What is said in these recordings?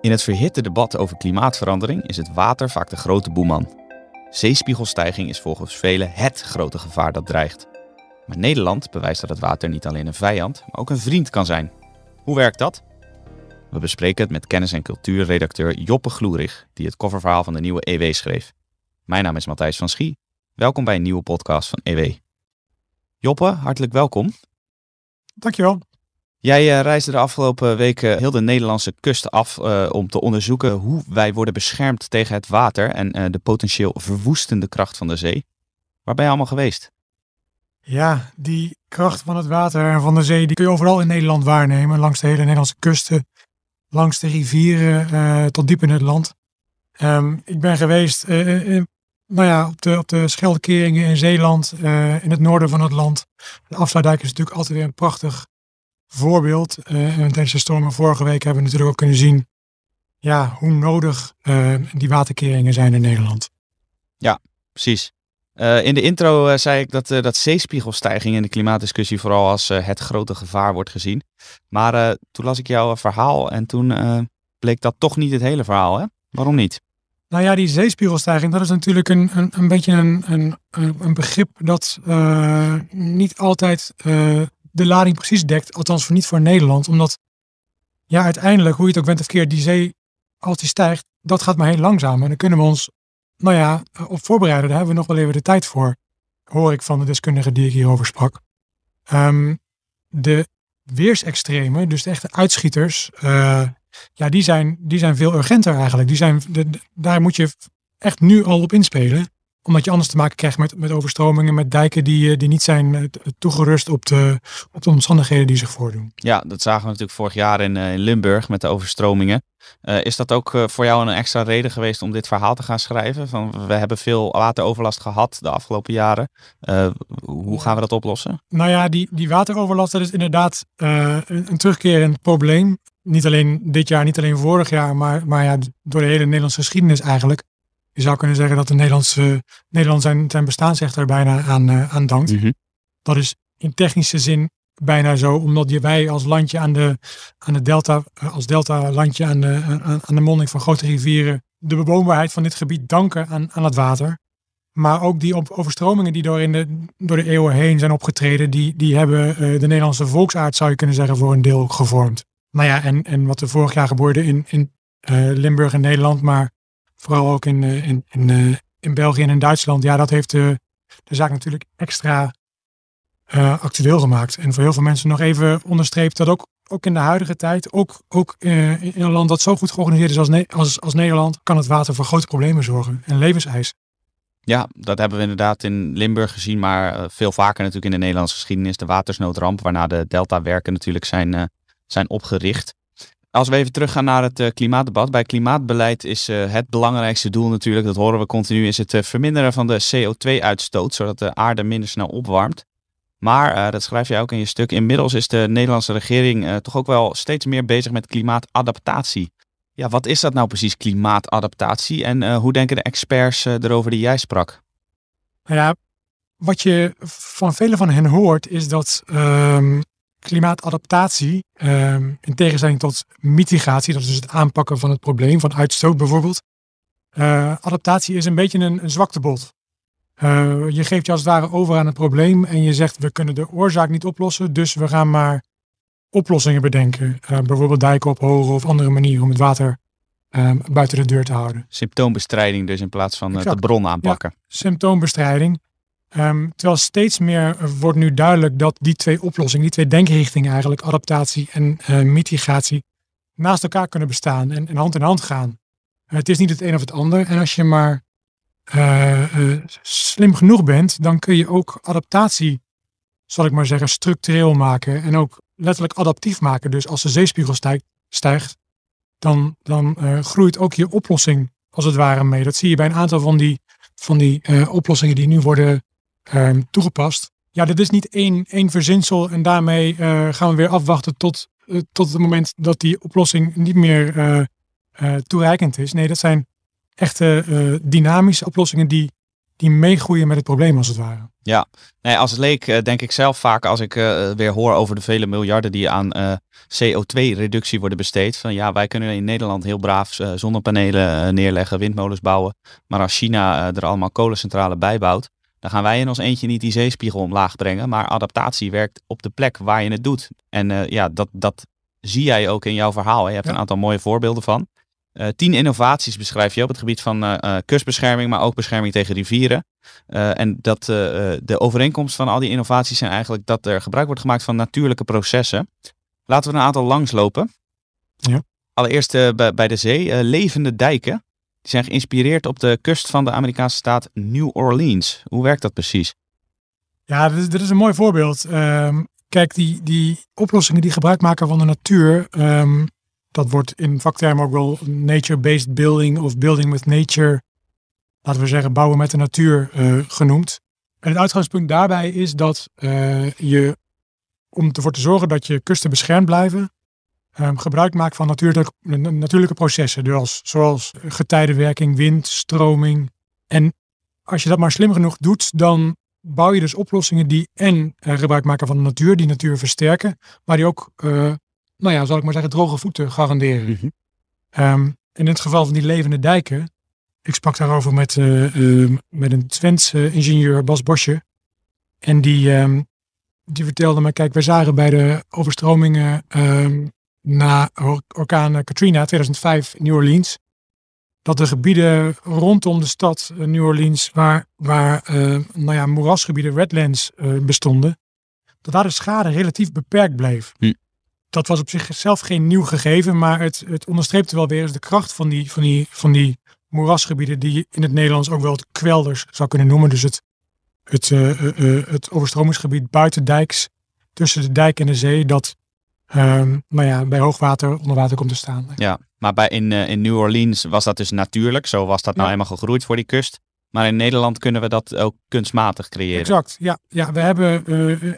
In het verhitte debat over klimaatverandering is het water vaak de grote boeman. Zeespiegelstijging is volgens velen het grote gevaar dat dreigt. Maar Nederland bewijst dat het water niet alleen een vijand, maar ook een vriend kan zijn. Hoe werkt dat? We bespreken het met kennis- en cultuurredacteur Joppe Gloerig, die het coververhaal van de nieuwe EW schreef. Mijn naam is Matthijs van Schie. Welkom bij een nieuwe podcast van EW. Joppe, hartelijk welkom. Dankjewel. Jij uh, reisde de afgelopen weken heel de Nederlandse kust af uh, om te onderzoeken hoe wij worden beschermd tegen het water en uh, de potentieel verwoestende kracht van de zee. Waar ben je allemaal geweest? Ja, die kracht van het water en van de zee die kun je overal in Nederland waarnemen. Langs de hele Nederlandse kusten, langs de rivieren tot diep in het land. Um, ik ben geweest nou ja, op, de, op de Scheldekeringen in Zeeland, in het noorden van het land. De Afsluitdijk is natuurlijk altijd weer een prachtig voorbeeld. Uh, en tijdens de stormen vorige week hebben we natuurlijk ook kunnen zien ja, hoe nodig uh, die waterkeringen zijn in Nederland. Ja, precies. Uh, in de intro zei ik dat, dat zeespiegelstijging in de klimaatdiscussie vooral als het grote gevaar wordt gezien. Maar toen las ik jouw verhaal en toen bleek dat toch niet het hele verhaal. Hè? Waarom niet? Nou ja, die zeespiegelstijging, dat is natuurlijk een, een, een beetje een, een, een begrip dat niet altijd de lading precies dekt. Althans voor niet voor Nederland. Omdat ja, uiteindelijk, hoe je het ook bent of keer, die zee, als die stijgt, dat gaat maar heel langzaam. En dan kunnen we ons, nou ja, op voorbereiden. Daar hebben we nog wel even de tijd voor. Hoor ik van de deskundigen die ik hierover sprak. Um, de weersextremen, dus de echte uitschieters, uh, ja, die zijn, die zijn veel urgenter eigenlijk. Die zijn, daar moet je echt nu al op inspelen omdat je anders te maken krijgt met, met overstromingen, met dijken die, eh, die niet zijn eh, toegerust op de, op de omstandigheden die zich voordoen. Ja, dat zagen we natuurlijk vorig jaar in, eh, in Limburg met de overstromingen. Uh, is dat ook voor jou een extra reden geweest om dit verhaal te gaan schrijven? Van, we hebben veel wateroverlast gehad de afgelopen jaren. Uh, hoe gaan we dat oplossen? Nou ja, die, die wateroverlast dat is inderdaad uh, een, een terugkerend probleem. Niet alleen dit jaar, niet alleen vorig jaar, maar, maar ja, door de hele Nederlandse geschiedenis eigenlijk je zou kunnen zeggen dat de Nederlandse, Nederland zijn, zijn bestaansrecht er bijna aan, uh, aan dankt. Mm -hmm. Dat is in technische zin bijna zo, omdat wij als landje aan de, aan de delta, eh, als delta-landje aan de, aan, aan de monding van grote rivieren, de bewoonbaarheid van dit gebied danken aan, aan het water. Maar ook die overstromingen die door, in de, door de eeuwen heen zijn opgetreden, die, die hebben uh, de Nederlandse volksaard, zou je kunnen zeggen, voor een deel gevormd. Nou ja, en, en wat er vorig jaar gebeurde in, in uh, Limburg en Nederland, maar vooral ook in, eh, in, in, eh, in België en in Duitsland, ja, dat heeft de, de zaak natuurlijk extra uh, actueel gemaakt. En voor heel veel mensen nog even onderstreept dat ook, ook in de huidige tijd, ook, ook in een land dat zo goed georganiseerd is als, als, als Nederland, kan het water voor grote problemen zorgen en levenseis. Ja, dat hebben we inderdaad in Limburg gezien, maar veel vaker natuurlijk in de Nederlandse geschiedenis. De watersnoodramp, waarna de deltawerken natuurlijk zijn, zijn opgericht. Als we even teruggaan naar het uh, klimaatdebat. Bij klimaatbeleid is uh, het belangrijkste doel natuurlijk, dat horen we continu, is het uh, verminderen van de CO2-uitstoot, zodat de aarde minder snel opwarmt. Maar, dat schrijf je ook in je stuk, inmiddels is de Nederlandse regering toch ook wel steeds meer bezig met klimaatadaptatie. Ja, wat is dat nou precies, klimaatadaptatie? En hoe denken de experts erover die jij sprak? Nou ja, wat je van vele van hen hoort, is dat ehm, klimaatadaptatie, um, in tegenstelling tot mitigatie, dat is dus het aanpakken van het probleem, van uitstoot bijvoorbeeld. Uh, adaptatie is een beetje een, een zwaktebod. Uh, je geeft je als het ware over aan het probleem en je zegt we kunnen de oorzaak niet oplossen, dus we gaan maar oplossingen bedenken. Uh, bijvoorbeeld dijken ophogen of andere manieren om het water ehm, buiten de deur te houden. Symptoombestrijding dus in plaats van de bron aanpakken. Ja, symptoombestrijding. Um, terwijl steeds meer wordt nu duidelijk dat die twee oplossingen, die twee denkrichtingen eigenlijk, adaptatie en uh, mitigatie, naast elkaar kunnen bestaan en, en hand in hand gaan. Het is niet het een of het ander. En als je maar uh, slim genoeg bent, dan kun je ook adaptatie, zal ik maar zeggen, structureel maken en ook letterlijk adaptief maken. Dus als de zeespiegel stijgt, stijgt dan, dan groeit ook je oplossing als het ware mee. Dat zie je bij een aantal van die, van die oplossingen die nu worden um, toegepast. Ja, dit is niet één, één verzinsel en daarmee uh, gaan we weer afwachten tot, uh, tot het moment dat die oplossing niet meer uh, toereikend is. Nee, dat zijn echte dynamische oplossingen die, die meegroeien met het probleem als het ware. Ja, nee, als leek uh, denk ik zelf vaak als ik weer hoor over de vele miljarden die aan uh, CO2-reductie worden besteed. Van ja, wij kunnen in Nederland heel braaf zonnepanelen neerleggen, windmolens bouwen. Maar als China er allemaal kolencentrales bij bouwt, dan gaan wij in ons eentje niet die zeespiegel omlaag brengen. Maar adaptatie werkt op de plek waar je het doet. En ja, dat, dat zie jij ook in jouw verhaal. Je hebt een aantal mooie voorbeelden van. Uh, tien innovaties beschrijf je op het gebied van uh, kustbescherming, maar ook bescherming tegen rivieren. Uh, en dat de overeenkomst van al die innovaties zijn eigenlijk dat er gebruik wordt gemaakt van natuurlijke processen. Laten we een aantal langslopen. Ja. Allereerst bij, bij de zee, levende dijken. Die zijn geïnspireerd op de kust van de Amerikaanse staat New Orleans. Hoe werkt dat precies? Ja, dit is, is een mooi voorbeeld. Um, kijk, die, die oplossingen die gebruik maken van de natuur, um, dat wordt in vaktermen ook wel nature-based building of building with nature, laten we zeggen bouwen met de natuur uh, genoemd. En het uitgangspunt daarbij is dat uh, je, om ervoor te zorgen dat je kusten beschermd blijven, um, gebruik maakt van natuurlijke, natuurlijke processen, dus zoals getijdenwerking, wind, stroming. En als je dat maar slim genoeg doet, dan bouw je dus oplossingen die en uh, gebruik maken van de natuur, die natuur versterken, maar die ook uh, nou ja, zal ik maar zeggen, droge voeten garanderen. Mm -hmm. in het geval van die levende dijken, ik sprak daarover met, uh, met een Twentse ingenieur, Bas Bosje. En die, um, die vertelde me, kijk, we zagen bij de overstromingen um, na orkaan Katrina 2005 in New Orleans, dat de gebieden rondom de stad New Orleans, waar, waar uh, nou ja, moerasgebieden, redlands uh, bestonden, dat daar de schade relatief beperkt bleef. Hm dat was op zichzelf geen nieuw gegeven, maar het, het onderstreepte wel weer eens de kracht van die, van, die, van die moerasgebieden, die je in het Nederlands ook wel het kwelders zou kunnen noemen. Dus het, het, uh, het overstromingsgebied buiten dijks, tussen de dijk en de zee, dat uh, nou ja, bij hoogwater onder water komt te staan. Ja, maar bij, in, in New Orleans was dat dus natuurlijk, zo was dat nou ja. eenmaal gegroeid voor die kust. Maar in Nederland kunnen we dat ook kunstmatig creëren. Exact, ja. ja we hebben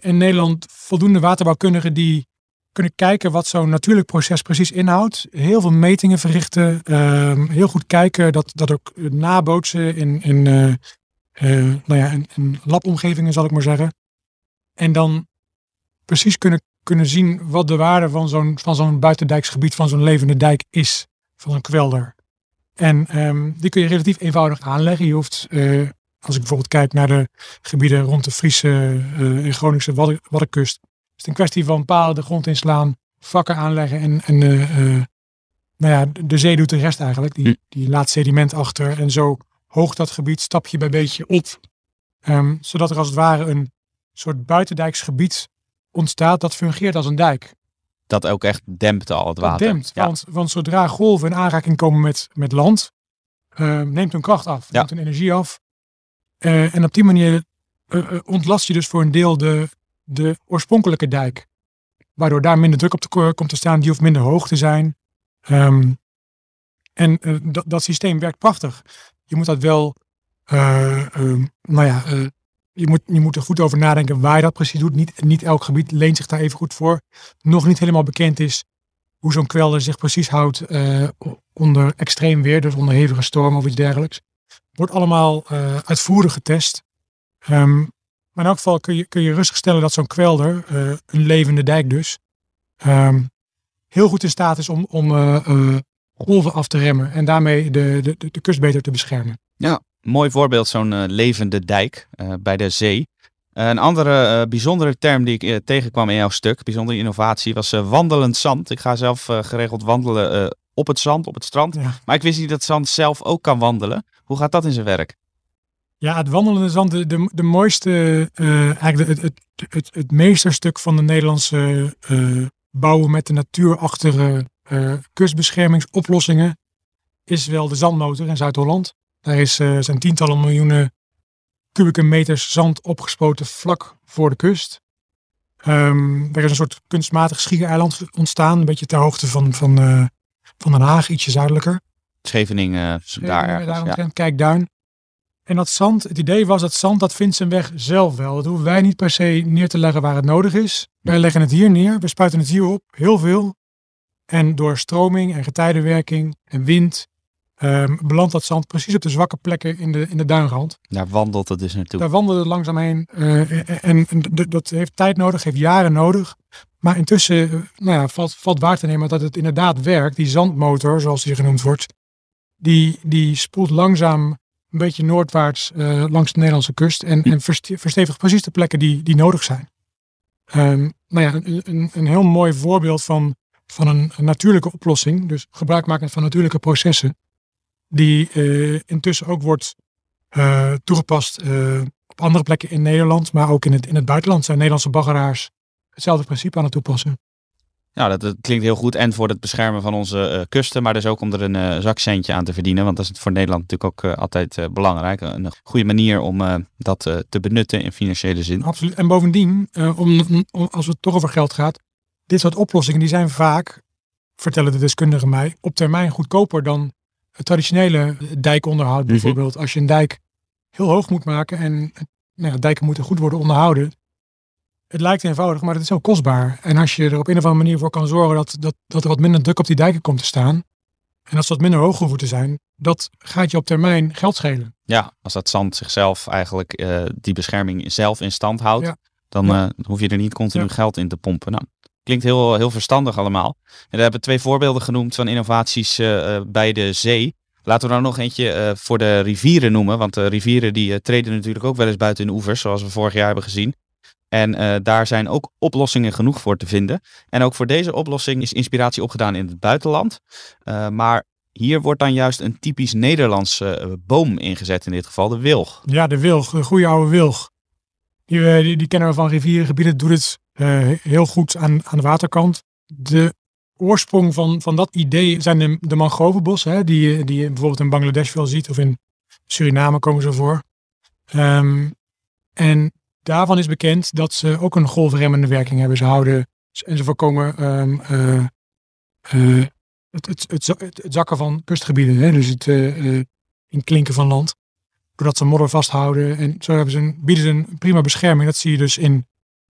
in Nederland voldoende waterbouwkundigen die kunnen kijken wat zo'n natuurlijk proces precies inhoudt. Heel veel metingen verrichten. Uh, heel goed kijken dat, dat ook nabootsen in, in, uh, nou ja, in, in, labomgevingen, zal ik maar zeggen. En dan precies kunnen, kunnen zien wat de waarde van zo'n, van zo'n buitendijksgebied, van zo'n levende dijk is. Van een kwelder. En um, die kun je relatief eenvoudig aanleggen. Je hoeft, uh, als ik bijvoorbeeld kijk naar de gebieden rond de Friese en Groningse Waddenkust het is een kwestie van palen de grond inslaan, vakken aanleggen en, en uh, nou ja, de zee doet de rest eigenlijk. Die, hm. die laat sediment achter en zo hoogt dat gebied stapje bij beetje op. Um, zodat er als het ware een soort buitendijksgebied ontstaat dat fungeert als een dijk. Dat ook echt dempt al het water. dempt, ja. want, want zodra golven in aanraking komen met, met land, uh, neemt hun kracht af, ja. neemt hun energie af. Uh, en op die manier uh, ontlast je dus voor een deel de, de oorspronkelijke dijk. Waardoor daar minder druk op te, komt te staan, die hoeft minder hoog te zijn. Um, en dat, dat systeem werkt prachtig. Je moet dat wel, uh, nou ja, je, moet, je moet er goed over nadenken waar je dat precies doet. Niet, niet elk gebied leent zich daar even goed voor. Nog niet helemaal bekend is hoe zo'n kwelder zich precies houdt onder extreem weer, dus onder hevige storm of iets dergelijks. Wordt allemaal uitvoerig getest. Um, maar in elk geval kun je, kun je rustig stellen dat zo'n kwelder, uh, een levende dijk dus, um, heel goed in staat is om, om uh, uh, golven af te remmen en daarmee de, de, de kust beter te beschermen. Ja, mooi voorbeeld, zo'n levende dijk bij de zee. een andere bijzondere term die ik tegenkwam in jouw stuk, bijzondere innovatie, was wandelend zand. Ik ga zelf geregeld wandelen op het zand, op het strand. Ja. Maar ik wist niet dat zand zelf ook kan wandelen. Hoe gaat dat in zijn werk? Ja, het wandelende zand, de, de, de mooiste, eigenlijk het, het, het, het, meesterstuk van de Nederlandse bouwen met de natuurachtige kustbeschermingsoplossingen is wel de zandmotor in Zuid-Holland. Daar is, zijn tientallen miljoenen kubieke meters zand opgespoten vlak voor de kust. Um, er is een soort kunstmatig schiereiland ontstaan, een beetje ter hoogte van, van, van Den Haag, ietsje zuidelijker. Scheveningen, daar ergens, ja. Kijkduin. En dat zand, het idee was dat zand, dat vindt zijn weg zelf wel. Dat hoeven wij niet per se neer te leggen waar het nodig is. Wij leggen het hier neer, we spuiten het hier op, heel veel. En door stroming en getijdenwerking en wind ehm, belandt dat zand precies op de zwakke plekken in de, in de duinrand. Daar wandelt het dus naartoe. Daar wandelt het langzaam heen. eh, en, dat heeft tijd nodig, heeft jaren nodig. Maar intussen eh, nou ja, valt, valt waar te nemen dat het inderdaad werkt. Die zandmotor, zoals die genoemd wordt, die, die spoelt langzaam een beetje noordwaarts eh, langs de Nederlandse kust. En, en verste- verstevigt precies de plekken die, die nodig zijn. Ehm, nou ja, een, een, een heel mooi voorbeeld van, van een, een natuurlijke oplossing. Dus gebruik maken van natuurlijke processen. Die eh, intussen ook wordt eh, toegepast eh, op andere plekken in Nederland. Maar ook in het, in het buitenland zijn Nederlandse baggeraars hetzelfde principe aan het toepassen. Ja, dat, dat klinkt heel goed. En voor het beschermen van onze kusten, maar dus ook om er een zakcentje aan te verdienen. Want dat is voor Nederland natuurlijk ook altijd belangrijk. Een goede manier om dat te benutten in financiële zin. Absoluut. En bovendien, om, om- als het toch over geld gaat, dit soort oplossingen die zijn vaak, vertellen de deskundigen mij, op termijn goedkoper dan het traditionele dijkonderhoud Mhm. bijvoorbeeld. Als je een dijk heel hoog moet maken en nou ja, dijken moeten goed worden onderhouden. Het lijkt eenvoudig, maar het is heel kostbaar. En als je er op een of andere manier voor kan zorgen dat, dat, dat er wat minder druk op die dijken komt te staan. En dat ze wat minder hoog hoeven te zijn. Dat gaat je op termijn geld schelen. Ja, als dat zand zichzelf eigenlijk eh, die bescherming zelf in stand houdt, Ja. dan Ja. eh, hoef je er niet continu geld in te pompen. Nou, klinkt heel, heel verstandig allemaal. En we hebben twee voorbeelden genoemd van innovaties eh, eh, bij de zee. Laten we er nog eentje eh, voor de rivieren noemen. Want de rivieren die treden natuurlijk ook wel eens buiten hun oevers, zoals we vorig jaar hebben gezien. En daar zijn ook oplossingen genoeg voor te vinden. En ook voor deze oplossing is inspiratie opgedaan in het buitenland. Maar hier wordt dan juist een typisch Nederlandse boom ingezet, in dit geval de wilg. Ja, de wilg, de goede oude wilg. Die, die, die kennen we van rivierengebieden, doet het heel goed aan, aan de waterkant. De oorsprong van, van dat idee zijn de, de mangrovenbossen, die, die je bijvoorbeeld in Bangladesh wel ziet, of in Suriname komen ze voor. Ehm, en daarvan is bekend dat ze ook een golfremmende werking hebben. Ze houden en ze voorkomen ehm, eh, eh, het, het, het, za- het, het zakken van kustgebieden, hè, dus het eh, eh, inklinken van land doordat ze modder vasthouden. En zo hebben bieden ze een prima bescherming. Dat zie je dus in eh,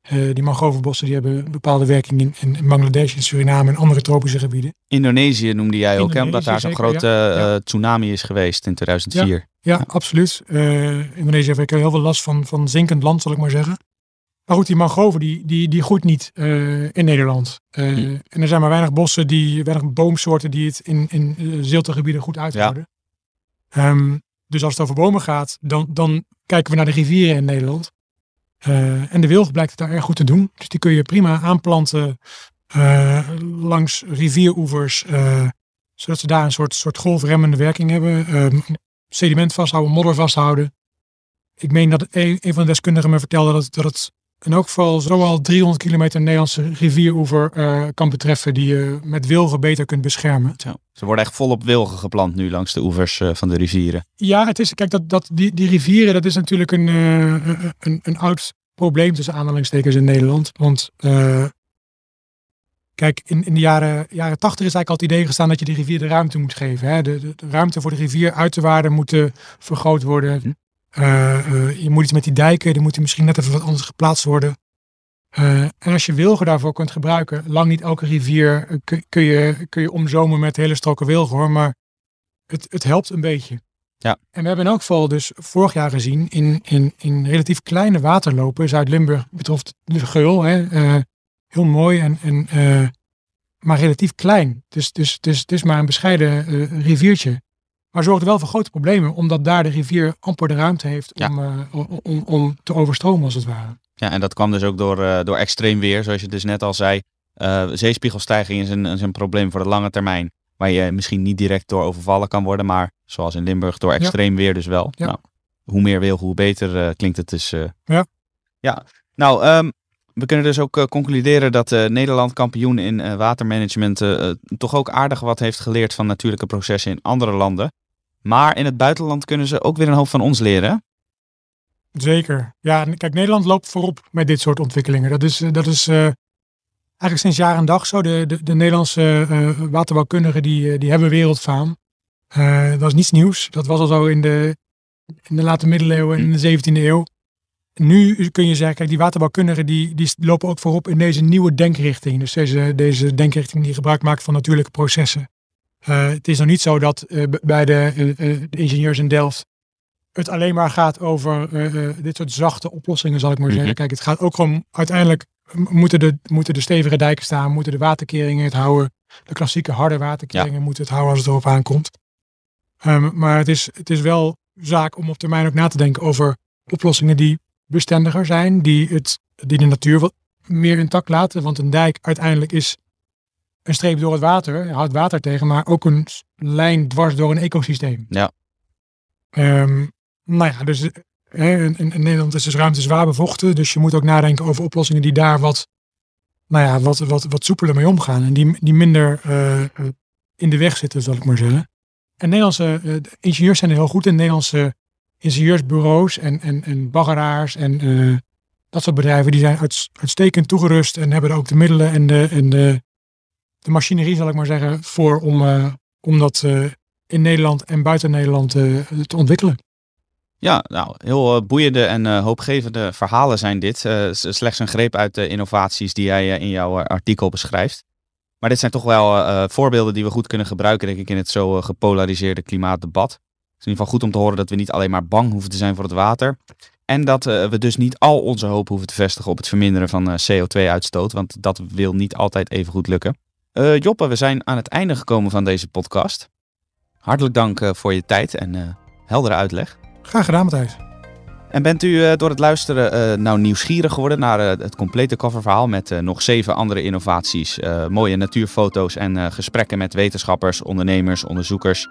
die mangrovenbossen. Die hebben een bepaalde werking in, in, Bangladesh, in Suriname en andere tropische gebieden. Indonesië noemde jij ook, hè? omdat daar zo'n grote ja. Ja. eh, tsunami is geweest in 2004. Ja, absoluut. Eh, Indonesië heeft heel veel last van, van zinkend land, zal ik maar zeggen. Maar goed, die mangrove die, die, die groeit niet eh, in Nederland. Eh, Hm. En er zijn maar weinig bossen, die, weinig boomsoorten die het in, in eh, ziltegebieden goed uithouden. Ehm, dus als het over bomen gaat, dan, dan kijken we naar de rivieren in Nederland. Eh, en de wilg blijkt het daar erg goed te doen. Dus die kun je prima aanplanten eh, langs rivieroevers. eh, zodat ze daar een soort, soort golfremmende werking hebben. Ehm, sediment vasthouden, modder vasthouden. Ik meen dat een, van de deskundigen me vertelde dat, dat het in elk geval zoal 300 kilometer Nederlandse rivieroever eh, kan betreffen die je met wilgen beter kunt beschermen. Zo. Ze worden echt volop wilgen geplant nu langs de oevers eh, van de rivieren. Ja, het is, kijk, dat, dat, die, die rivieren, dat is natuurlijk een, eh, een, een oud probleem tussen aanhalingstekens in Nederland. Want kijk, in, in de jaren, jaren 80 is eigenlijk al het idee gestaan dat je de rivier de ruimte moet geven. Hè? De, de, de ruimte voor de rivier uit te waarden moet vergroot worden. Eh, eh, je moet iets met die dijken, die moeten misschien net even wat anders geplaatst worden. Eh, en als je wilgen daarvoor kunt gebruiken, lang niet elke rivier kun, je, kun je omzomen met hele stroken wilgen hoor, maar het, het helpt een beetje. Ja. En we hebben in elk geval dus vorig jaar gezien in, in, in relatief kleine waterlopen, Zuid-Limburg betroft de geul, hè, heel mooi en, en maar relatief klein. Dus, dus, dus het is maar een bescheiden riviertje. Maar zorgt er wel voor grote problemen, omdat daar de rivier amper de ruimte heeft om, eh, om, om, om te overstromen als het ware. Ja, en dat kwam dus ook door, eh, door extreem weer, zoals je dus net al zei. Eh, zeespiegelstijging is een, is een probleem voor de lange termijn. Waar je misschien niet direct door overvallen kan worden, maar zoals in Limburg door extreem weer dus wel. Ja. Nou, hoe meer wil, hoe beter klinkt het dus. Ja. Ja, nou, ehm, we kunnen dus ook concluderen dat eh, Nederland kampioen in watermanagement toch ook aardig wat heeft geleerd van natuurlijke processen in andere landen. Maar in het buitenland kunnen ze ook weer een hoop van ons leren. Zeker. Ja, kijk, Nederland loopt voorop met dit soort ontwikkelingen. Dat is, eh, dat is eh, eigenlijk sinds jaar en dag zo. De, de, de Nederlandse eh, waterbouwkundigen die, die hebben wereldfaam. Dat is niets nieuws. Dat was al zo in de, in de late middeleeuwen en in de 17e eeuw. Nu kun je zeggen, kijk, die waterbouwkundigen die, die lopen ook voorop in deze nieuwe denkrichting. Dus deze, deze denkrichting die gebruik maakt van natuurlijke processen. Het is nog niet zo dat bij de, de, ingenieurs in Delft het alleen maar gaat over dit soort zachte oplossingen, zal ik maar zeggen. Mhm. Kijk, het gaat ook gewoon uiteindelijk moeten de, moeten de stevige dijken staan, moeten de waterkeringen het houden. De klassieke harde waterkeringen moeten het houden als het erop aankomt. Um, maar het is, het is wel zaak om op termijn ook na te denken over oplossingen die bestendiger zijn, die, het, die de natuur wat meer intact laten. Want een dijk uiteindelijk is een streep door het water, houdt water tegen, maar ook een lijn dwars door een ecosysteem. Ja. Um, nou ja, dus in, in, Nederland is dus ruimte zwaar bevochten, dus je moet ook nadenken over oplossingen die daar wat, nou ja, wat, wat, wat soepeler mee omgaan en die, die minder uh, in de weg zitten, zal ik maar zeggen. En Nederlandse uh, ingenieurs zijn er heel goed in. Nederlandse ingenieursbureaus en, en, en baggeraars en uh, dat soort bedrijven, die zijn uitstekend toegerust en hebben ook de middelen en de, en de, de machinerie, zal ik maar zeggen, voor om, uh, om dat in Nederland en buiten Nederland te ontwikkelen. Ja, nou, heel boeiende en hoopgevende verhalen zijn dit. slechts een greep uit de innovaties die jij in jouw artikel beschrijft. Maar dit zijn toch wel voorbeelden die we goed kunnen gebruiken, denk ik, in het zo gepolariseerde klimaatdebat. Het is in ieder geval goed om te horen dat we niet alleen maar bang hoeven te zijn voor het water. En dat we dus niet al onze hoop hoeven te vestigen op het verminderen van CO2-uitstoot. Want dat wil niet altijd even goed lukken. Joppe, we zijn aan het einde gekomen van deze podcast. Hartelijk dank voor je tijd en heldere uitleg. Graag gedaan, Matthijs. En bent u eh, door het luisteren uh, nou nieuwsgierig geworden naar uh, het complete coververhaal met nog zeven andere innovaties, mooie natuurfoto's en gesprekken met wetenschappers, ondernemers, onderzoekers?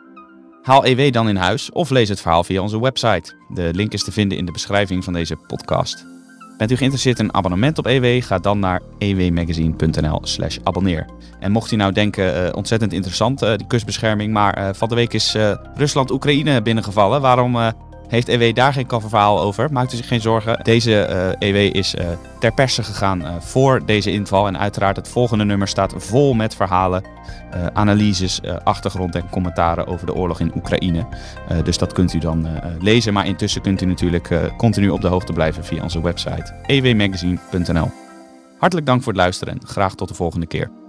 Haal EW dan in huis of lees het verhaal via onze website. De link is te vinden in de beschrijving van deze podcast. Bent u geïnteresseerd in een abonnement op EW? Ga dan naar ewmagazine.nl slash abonneer. En mocht u nou denken, ontzettend interessant, die kustbescherming, maar van de week is Rusland-Oekraïne binnengevallen. Waarom heeft EW daar geen coververhaal over. Maakt u zich geen zorgen. Deze EW eh, e is uh, ter perse gegaan uh, voor deze inval. En uiteraard het volgende nummer staat vol met verhalen, analyses, achtergrond en commentaren over de oorlog in Oekraïne. dus dat kunt u dan lezen. Maar intussen kunt u natuurlijk continu op de hoogte blijven via onze website ewmagazine.nl. Hartelijk dank voor het luisteren en graag tot de volgende keer.